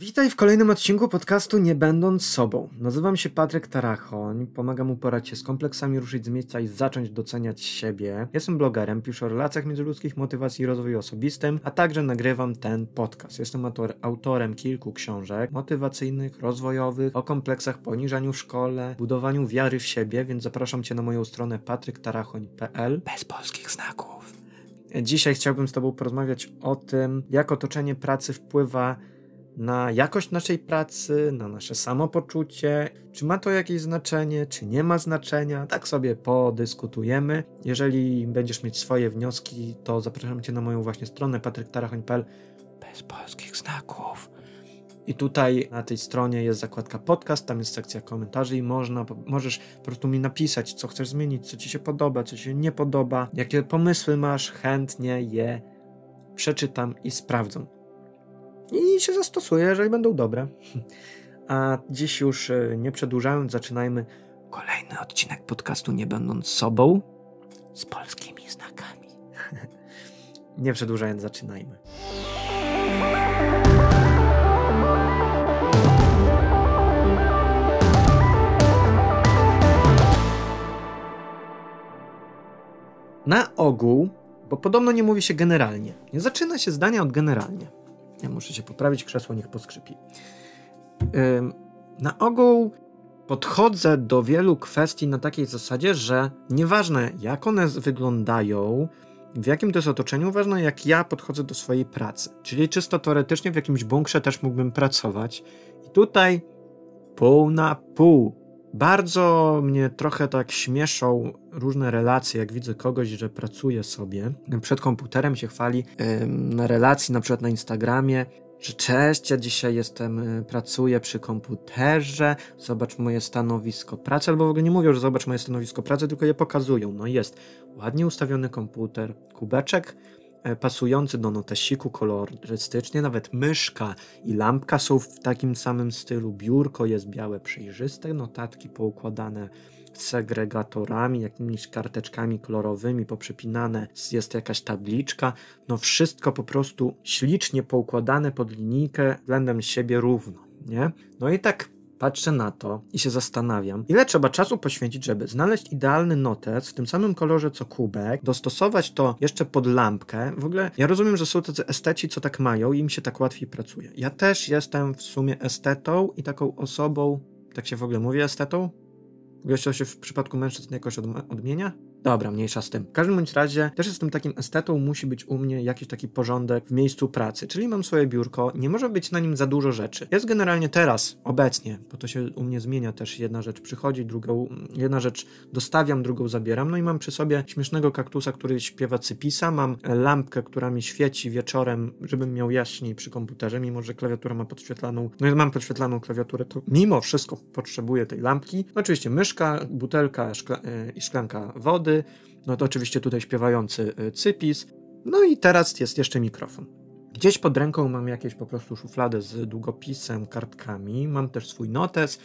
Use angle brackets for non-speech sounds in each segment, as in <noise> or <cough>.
Witaj w kolejnym odcinku podcastu Nie Będąc Sobą. Nazywam się Patryk Tarachoń, pomagam uporać się z kompleksami, ruszyć z miejsca i zacząć doceniać siebie. Jestem blogerem, piszę o relacjach międzyludzkich, motywacji i rozwoju osobistym, a także nagrywam ten podcast. Jestem autor, autorem kilku książek motywacyjnych, rozwojowych, o kompleksach, poniżaniu w szkole, budowaniu wiary w siebie, więc zapraszam Cię na moją stronę patryktarachoń.pl bez polskich znaków. Dzisiaj chciałbym z Tobą porozmawiać o tym, jak otoczenie pracy wpływa na jakość naszej pracy, na nasze samopoczucie, czy ma to jakieś znaczenie, czy nie ma znaczenia. Tak sobie podyskutujemy. Jeżeli będziesz mieć swoje wnioski, to zapraszam Cię na moją właśnie stronę patryktarachoń.pl bez polskich znaków. I tutaj na tej stronie jest zakładka podcast, tam jest sekcja komentarzy i można, możesz po prostu mi napisać, co chcesz zmienić, co Ci się podoba, co Ci się nie podoba, jakie pomysły masz, chętnie je przeczytam i sprawdzam i się zastosuję, jeżeli będą dobre. A dziś już e, nie przedłużając, zaczynajmy kolejny odcinek podcastu Nie Będąc Sobą z polskimi znakami. <laughs> nie przedłużając, zaczynajmy. Na ogół, bo podobno nie mówi się generalnie. Nie zaczyna się zdania od generalnie. Ja muszę się poprawić, krzesło niech poskrzypi. Na ogół podchodzę do wielu kwestii na takiej zasadzie, że nieważne jak one wyglądają, w jakim to jest otoczeniu, ważne jak ja podchodzę do swojej pracy. Czyli czysto teoretycznie w jakimś bunkrze też mógłbym pracować. I tutaj pół na pół bardzo mnie trochę tak śmieszą różne relacje, jak widzę kogoś, że pracuje sobie przed komputerem, się chwali na relacji, na przykład na Instagramie, że cześć, ja dzisiaj jestem, y, pracuję przy komputerze, zobacz moje stanowisko pracy, albo w ogóle nie mówią, że zobacz moje stanowisko pracy, tylko je pokazują. No jest ładnie ustawiony komputer, kubeczek E, pasujący do notesiku kolorystycznie, nawet myszka i lampka są w takim samym stylu, biurko jest białe, przejrzyste, notatki poukładane segregatorami, jakimiś karteczkami kolorowymi poprzepinane, jest jakaś tabliczka, no wszystko po prostu ślicznie poukładane pod linijkę względem siebie równo, nie? No i tak patrzę na to i się zastanawiam, ile trzeba czasu poświęcić, żeby znaleźć idealny notes w tym samym kolorze co kubek, dostosować to jeszcze pod lampkę. W ogóle ja rozumiem, że są tacy esteci, co tak mają i im się tak łatwiej pracuje. Ja też jestem w sumie estetą i taką osobą, tak się w ogóle mówi estetą? Wiesz, to się w przypadku mężczyzn jakoś odmienia? Dobra, mniejsza z tym. W każdym bądź razie też jestem takim estetą, musi być u mnie jakiś taki porządek w miejscu pracy, czyli mam swoje biurko, nie może być na nim za dużo rzeczy. Jest generalnie teraz, obecnie, bo to się u mnie zmienia też, jedna rzecz przychodzi, drugą, jedna rzecz dostawiam, drugą zabieram, no i mam przy sobie śmiesznego kaktusa, który śpiewa cypisa, mam lampkę, która mi świeci wieczorem, żebym miał jaśniej przy komputerze, mimo że klawiatura ma podświetlaną, no i mam podświetlaną klawiaturę, to mimo wszystko potrzebuję tej lampki. No oczywiście myszka, butelka yy, i szklanka wody, no to oczywiście tutaj śpiewający y, cypis. No i teraz jest jeszcze mikrofon. Gdzieś pod ręką mam jakieś po prostu szufladę z długopisem, kartkami. Mam też swój notes,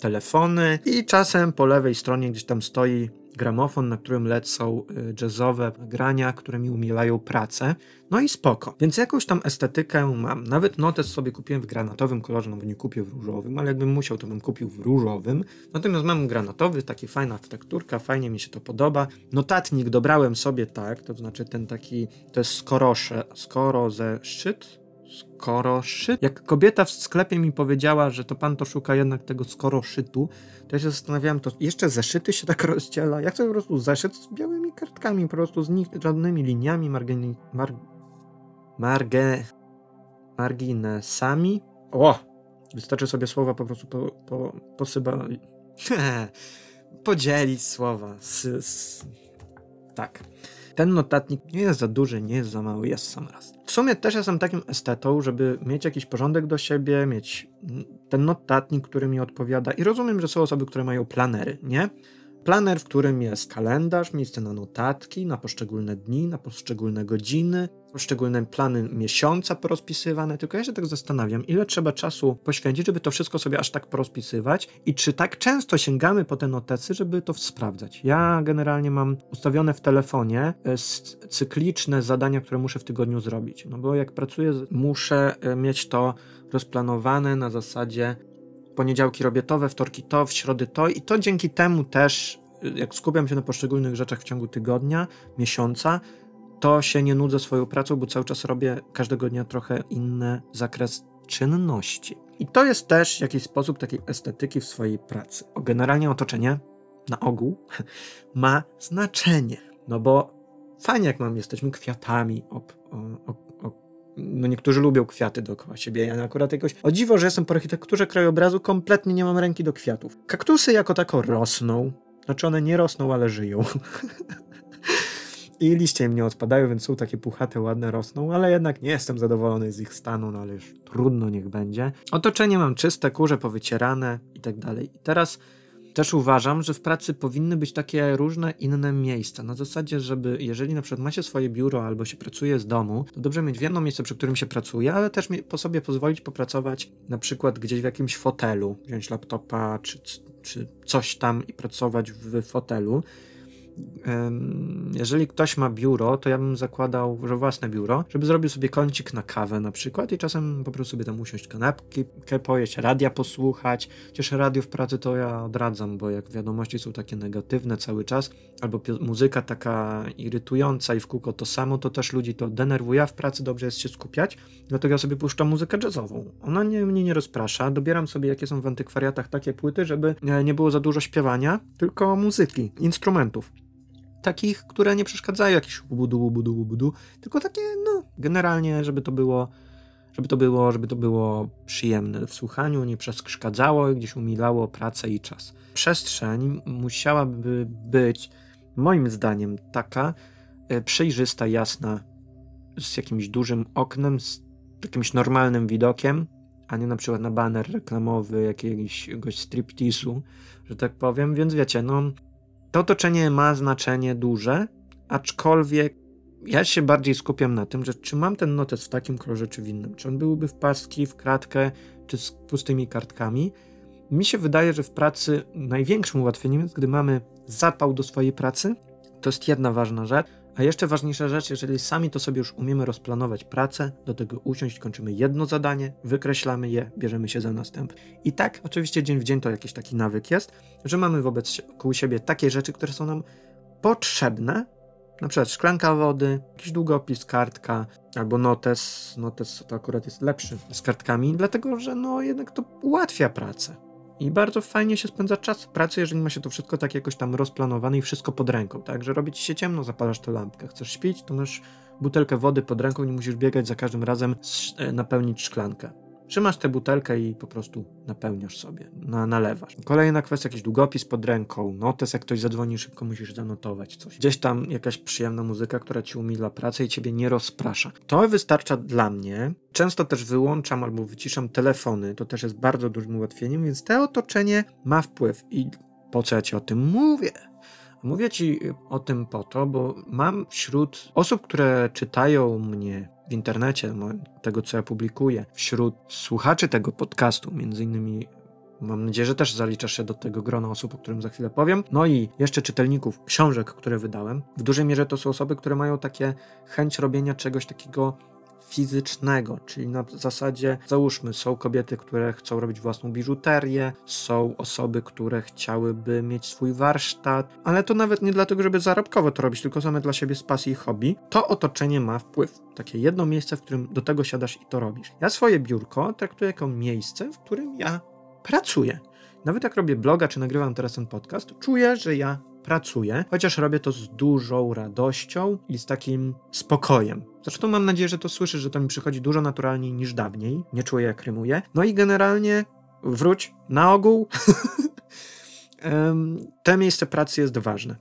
telefony i czasem po lewej stronie gdzieś tam stoi gramofon, na którym lecą y, jazzowe grania, które mi umielają pracę. No i spoko. Więc jakąś tam estetykę mam. Nawet notes sobie kupiłem w granatowym kolorze, no bo nie kupię w różowym, ale jakbym musiał, to bym kupił w różowym. Natomiast mam granatowy, taki fajna tekturka, fajnie mi się to podoba. Notatnik dobrałem sobie tak, to znaczy ten taki, to jest skorosze, skoro ze szczyt, skoro szyt. Jak kobieta w sklepie mi powiedziała, że to pan to szuka jednak tego skoro szytu, to ja się zastanawiałem, to jeszcze zeszyty się tak rozdziela. Jak to po prostu zeszyt z białymi kartkami, po prostu z nich żadnymi liniami, margini, mar, marge, marginesami. O! Wystarczy sobie słowa po prostu po, po, posyba... <laughs> podzielić słowa. S, s, tak. Ten notatnik nie jest za duży, nie jest za mały, jest sam raz. W sumie też jestem takim estetą, żeby mieć jakiś porządek do siebie, mieć ten notatnik, który mi odpowiada. I rozumiem, że są osoby, które mają planery, nie? Planer, w którym jest kalendarz, miejsce na notatki, na poszczególne dni, na poszczególne godziny, poszczególne plany miesiąca porozpisywane. Tylko ja się tak zastanawiam, ile trzeba czasu poświęcić, żeby to wszystko sobie aż tak porozpisywać i czy tak często sięgamy po te notecy, żeby to sprawdzać. Ja generalnie mam ustawione w telefonie e, cykliczne zadania, które muszę w tygodniu zrobić. No bo jak pracuję, muszę e, mieć to rozplanowane na zasadzie poniedziałki robię to, we wtorki to, w środy to i to dzięki temu też, jak skupiam się na poszczególnych rzeczach w ciągu tygodnia, miesiąca, to się nie nudzę swoją pracą, bo cały czas robię każdego dnia trochę inny zakres czynności. I to jest też jakiś sposób takiej estetyki w swojej pracy. Generalnie otoczenie na ogół ma znaczenie. No bo fajnie jak mam, jesteśmy kwiatami, ob, o, o, no niektórzy lubią kwiaty dookoła siebie. Ja akurat jakoś o dziwo, że jestem po architekturze krajobrazu, kompletnie nie mam ręki do kwiatów. Kaktusy jako tako rosną. Znaczy one nie rosną, ale żyją. <laughs> I liście im nie odpadają, więc są takie puchate, ładne, rosną, ale jednak nie jestem zadowolony z ich stanu, no ale już trudno niech będzie. Otoczenie mam czyste, kurze powycierane i tak dalej. I teraz też uważam, że w pracy powinny być takie różne inne miejsca. Na zasadzie, żeby jeżeli na przykład ma się swoje biuro albo się pracuje z domu, to dobrze mieć jedno miejsce, przy którym się pracuje, ale też po sobie pozwolić popracować na przykład gdzieś w jakimś fotelu, wziąć laptopa czy, czy coś tam i pracować w fotelu jeżeli ktoś ma biuro, to ja bym zakładał, że własne biuro, żeby zrobił sobie kącik na kawę na przykład i czasem po prostu sobie tam usiąść kanapki, pojeść, radia posłuchać. Chociaż radio w pracy to ja odradzam, bo jak wiadomości są takie negatywne cały czas, albo muzyka taka irytująca i w kółko to samo, to też ludzi to denerwuje, a w pracy dobrze jest się skupiać, dlatego ja sobie puszczam muzykę jazzową. Ona nie, mnie nie rozprasza, dobieram sobie jakie są w antykwariatach takie płyty, żeby nie było za dużo śpiewania, tylko muzyki, instrumentów takich, które nie przeszkadzają, jakieś ubudu, ubudu, ubudu, tylko takie, no, generalnie, żeby to było, żeby to było, żeby to było przyjemne w słuchaniu, nie przeszkadzało, gdzieś umilało pracę i czas. Przestrzeń musiałaby być, moim zdaniem, taka e, przejrzysta, jasna, z jakimś dużym oknem, z jakimś normalnym widokiem, a nie na przykład na baner reklamowy jakiegoś striptisu, że tak powiem, więc wiecie, no to otoczenie ma znaczenie duże, aczkolwiek ja się bardziej skupiam na tym, że czy mam ten notes w takim kolorze, czy w innym. Czy on byłby w paski, w kratkę, czy z pustymi kartkami. Mi się wydaje, że w pracy największym ułatwieniem jest, gdy mamy zapał do swojej pracy. To jest jedna ważna rzecz. A jeszcze ważniejsza rzecz, jeżeli sami to sobie już umiemy rozplanować pracę, do tego usiąść, kończymy jedno zadanie, wykreślamy je, bierzemy się za następne. I tak, oczywiście dzień w dzień to jakiś taki nawyk jest, że mamy wobec koło siebie takie rzeczy, które są nam potrzebne, na przykład szklanka wody, jakiś długopis, kartka, albo notes. Notes to akurat jest lepszy z kartkami, dlatego że no jednak to ułatwia pracę. I bardzo fajnie się spędza czas w pracy, jeżeli ma się to wszystko tak jakoś tam rozplanowane i wszystko pod ręką, tak? Że robi ci się ciemno, zapalasz tę lampkę. Chcesz śpić, to masz butelkę wody pod ręką, nie musisz biegać za każdym razem e, napełnić szklankę. Trzymasz tę butelkę i po prostu napełniasz sobie, na, nalewasz. Kolejna kwestia, jakiś długopis pod ręką, notes, jak ktoś zadzwoni, szybko musisz zanotować coś. Gdzieś tam jakaś przyjemna muzyka, która ci umila pracę i ciebie nie rozprasza. To wystarcza dla mnie. Często też wyłączam albo wyciszam telefony, to też jest bardzo dużym ułatwieniem, więc to otoczenie ma wpływ. I po co ja ci o tym mówię? Mówię ci o tym po to, bo mam wśród osób, które czytają mnie w internecie, tego co ja publikuję, wśród słuchaczy tego podcastu, między innymi Mam nadzieję, że też zaliczasz się do tego grona osób, o którym za chwilę powiem. No i jeszcze czytelników książek, które wydałem. W dużej mierze to są osoby, które mają takie chęć robienia czegoś takiego fizycznego, czyli na zasadzie, załóżmy, są kobiety, które chcą robić własną biżuterię, są osoby, które chciałyby mieć swój warsztat, ale to nawet nie dlatego, żeby zarobkowo to robić, tylko same dla siebie z pasji i hobby. To otoczenie ma wpływ. Takie jedno miejsce, w którym do tego siadasz i to robisz. Ja swoje biurko traktuję jako miejsce, w którym ja pracuję. Nawet jak robię bloga, czy nagrywam teraz ten podcast, czuję, że ja pracuję, chociaż robię to z dużą radością i z takim spokojem. Zresztą mam nadzieję, że to słyszysz, że to mi przychodzi dużo naturalniej niż dawniej. Nie czuję, jak rymuję. No i generalnie wróć na ogół. <laughs> to miejsce pracy jest ważne.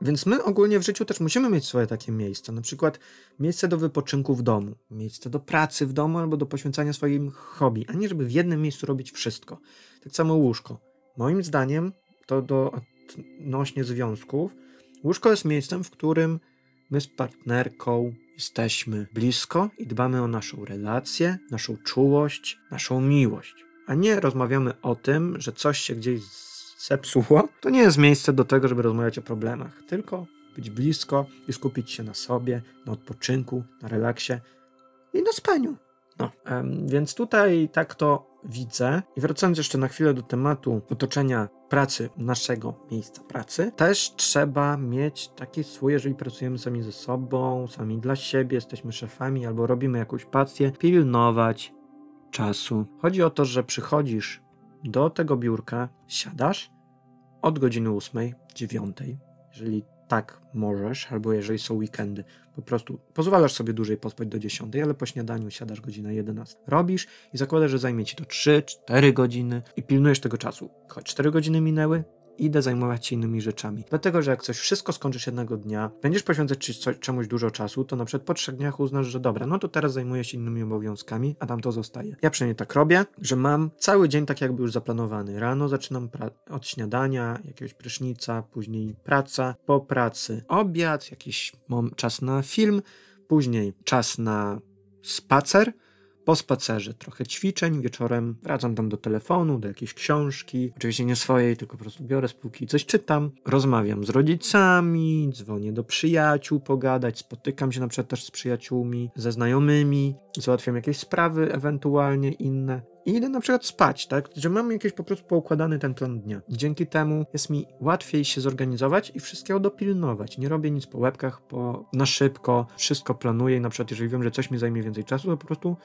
Więc my ogólnie w życiu też musimy mieć swoje takie miejsca. Na przykład miejsce do wypoczynku w domu, miejsce do pracy w domu albo do poświęcania swoim hobby, a nie żeby w jednym miejscu robić wszystko. Tak samo łóżko. Moim zdaniem to do odnośnie związków, łóżko jest miejscem, w którym my z partnerką jesteśmy blisko i dbamy o naszą relację, naszą czułość, naszą miłość. A nie rozmawiamy o tym, że coś się gdzieś zepsuło. To nie jest miejsce do tego, żeby rozmawiać o problemach, tylko być blisko i skupić się na sobie, na odpoczynku, na relaksie i na spaniu. No, więc tutaj tak to widzę. I wracając jeszcze na chwilę do tematu otoczenia pracy, naszego miejsca pracy, też trzeba mieć taki swój, jeżeli pracujemy sami ze sobą, sami dla siebie, jesteśmy szefami albo robimy jakąś pasję, pilnować czasu. Chodzi o to, że przychodzisz do tego biurka, siadasz od godziny 8, 9, jeżeli tak możesz, albo jeżeli są weekendy, po prostu pozwalasz sobie dłużej pospać do 10, ale po śniadaniu siadasz godzina 11. Robisz i zakładasz, że zajmie ci to 3-4 godziny i pilnujesz tego czasu. Choć 4 godziny minęły, idę zajmować się innymi rzeczami. Dlatego, że jak coś wszystko skończysz jednego dnia, będziesz poświęcać czemuś dużo czasu, to na przykład po trzech dniach uznasz, że dobra, no to teraz zajmuję się innymi obowiązkami, a tam to zostaje. Ja przynajmniej tak robię, że mam cały dzień tak jakby już zaplanowany. Rano zaczynam od śniadania, jakiegoś prysznica, później praca, po pracy obiad, jakiś czas na film, później czas na spacer, po spacerze trochę ćwiczeń, wieczorem wracam tam do telefonu, do jakiejś książki, oczywiście nie swojej, tylko po prostu biorę spółki, coś czytam, rozmawiam z rodzicami, dzwonię do przyjaciół pogadać, spotykam się na przykład też z przyjaciółmi, ze znajomymi, załatwiam jakieś sprawy ewentualnie inne i idę na przykład spać, tak? Że mam jakiś po prostu poukładany ten plan dnia. Dzięki temu jest mi łatwiej się zorganizować i wszystkiego dopilnować. Nie robię nic po łebkach, po, na szybko, wszystko planuję i na przykład jeżeli wiem, że coś mi zajmie więcej czasu, to po prostu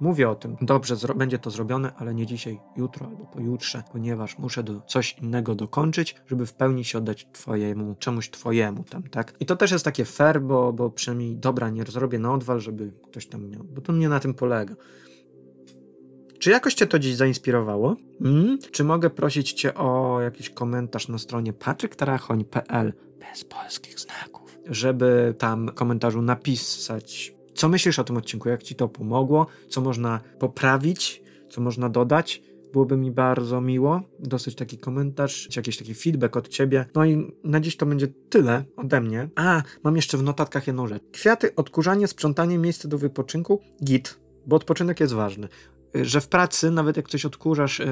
Mówię o tym, dobrze, będzie to zrobione, ale nie dzisiaj, jutro albo pojutrze, ponieważ muszę do coś innego dokończyć, żeby w pełni się oddać twojemu, czemuś twojemu tam, tak? I to też jest takie fair, bo, bo przynajmniej dobra, nie zrobię na odwal, żeby ktoś tam miał, bo to nie na tym polega. Czy jakoś Cię to dziś zainspirowało? Hmm? Czy mogę prosić Cię o jakiś komentarz na stronie patryktrachoń.pl bez polskich znaków, żeby tam komentarzu napisać co myślisz o tym odcinku? Jak ci to pomogło? Co można poprawić? Co można dodać? Byłoby mi bardzo miło dosyć taki komentarz, czy jakiś taki feedback od ciebie. No i na dziś to będzie tyle ode mnie. A, mam jeszcze w notatkach jedną rzecz. Kwiaty, odkurzanie, sprzątanie, miejsce do wypoczynku, git, bo odpoczynek jest ważny że w pracy, nawet jak coś odkurzasz, yy,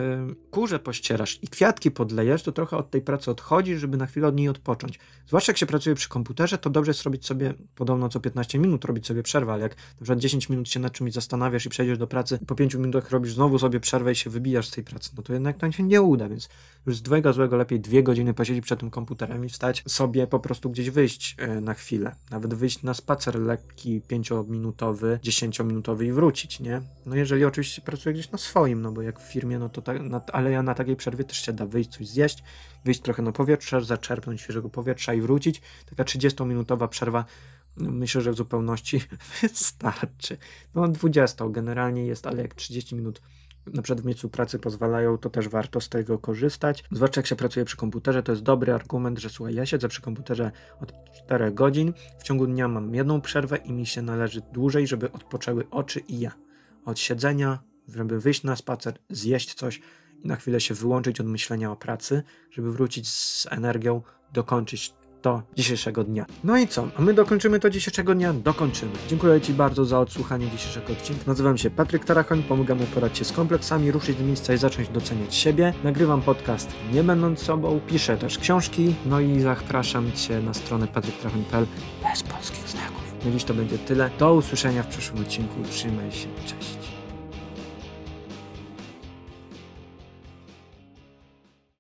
kurze pościerasz i kwiatki podlejesz, to trochę od tej pracy odchodzisz, żeby na chwilę od niej odpocząć. Zwłaszcza jak się pracuje przy komputerze, to dobrze jest robić sobie, podobno co 15 minut robić sobie przerwę, ale jak na przykład 10 minut się nad czymś zastanawiasz i przejdziesz do pracy, po 5 minutach robisz znowu sobie przerwę i się wybijasz z tej pracy, no to jednak to się nie uda, więc już z dwojga złego lepiej dwie godziny posiedzieć przed tym komputerem i wstać sobie po prostu gdzieś wyjść yy, na chwilę. Nawet wyjść na spacer lekki, 5-minutowy, 10-minutowy i wrócić, nie? No jeżeli oczywiście pracuję gdzieś na swoim, no bo jak w firmie, no to tak, na, ale ja na takiej przerwie też się da wyjść, coś zjeść, wyjść trochę na powietrze, zaczerpnąć świeżego powietrza i wrócić. Taka 30-minutowa przerwa no, myślę, że w zupełności <laughs> wystarczy. No 20 generalnie jest, ale jak 30 minut na przykład w miejscu pracy pozwalają, to też warto z tego korzystać. Zwłaszcza jak się pracuje przy komputerze, to jest dobry argument, że słuchaj, ja siedzę przy komputerze od 4 godzin, w ciągu dnia mam jedną przerwę i mi się należy dłużej, żeby odpoczęły oczy i ja. Od siedzenia, żeby wyjść na spacer, zjeść coś i na chwilę się wyłączyć od myślenia o pracy, żeby wrócić z energią, dokończyć to dzisiejszego dnia. No i co? A my dokończymy to dzisiejszego dnia? Dokończymy. Dziękuję Ci bardzo za odsłuchanie dzisiejszego odcinka. Nazywam się Patryk Tarachoń, pomagam uporać się z kompleksami, ruszyć do miejsca i zacząć doceniać siebie. Nagrywam podcast nie będąc sobą, piszę też książki, no i zapraszam Cię na stronę patryktarachoń.pl bez polskich znaków. Na dziś to będzie tyle. Do usłyszenia w przyszłym odcinku. Trzymaj się. Cześć.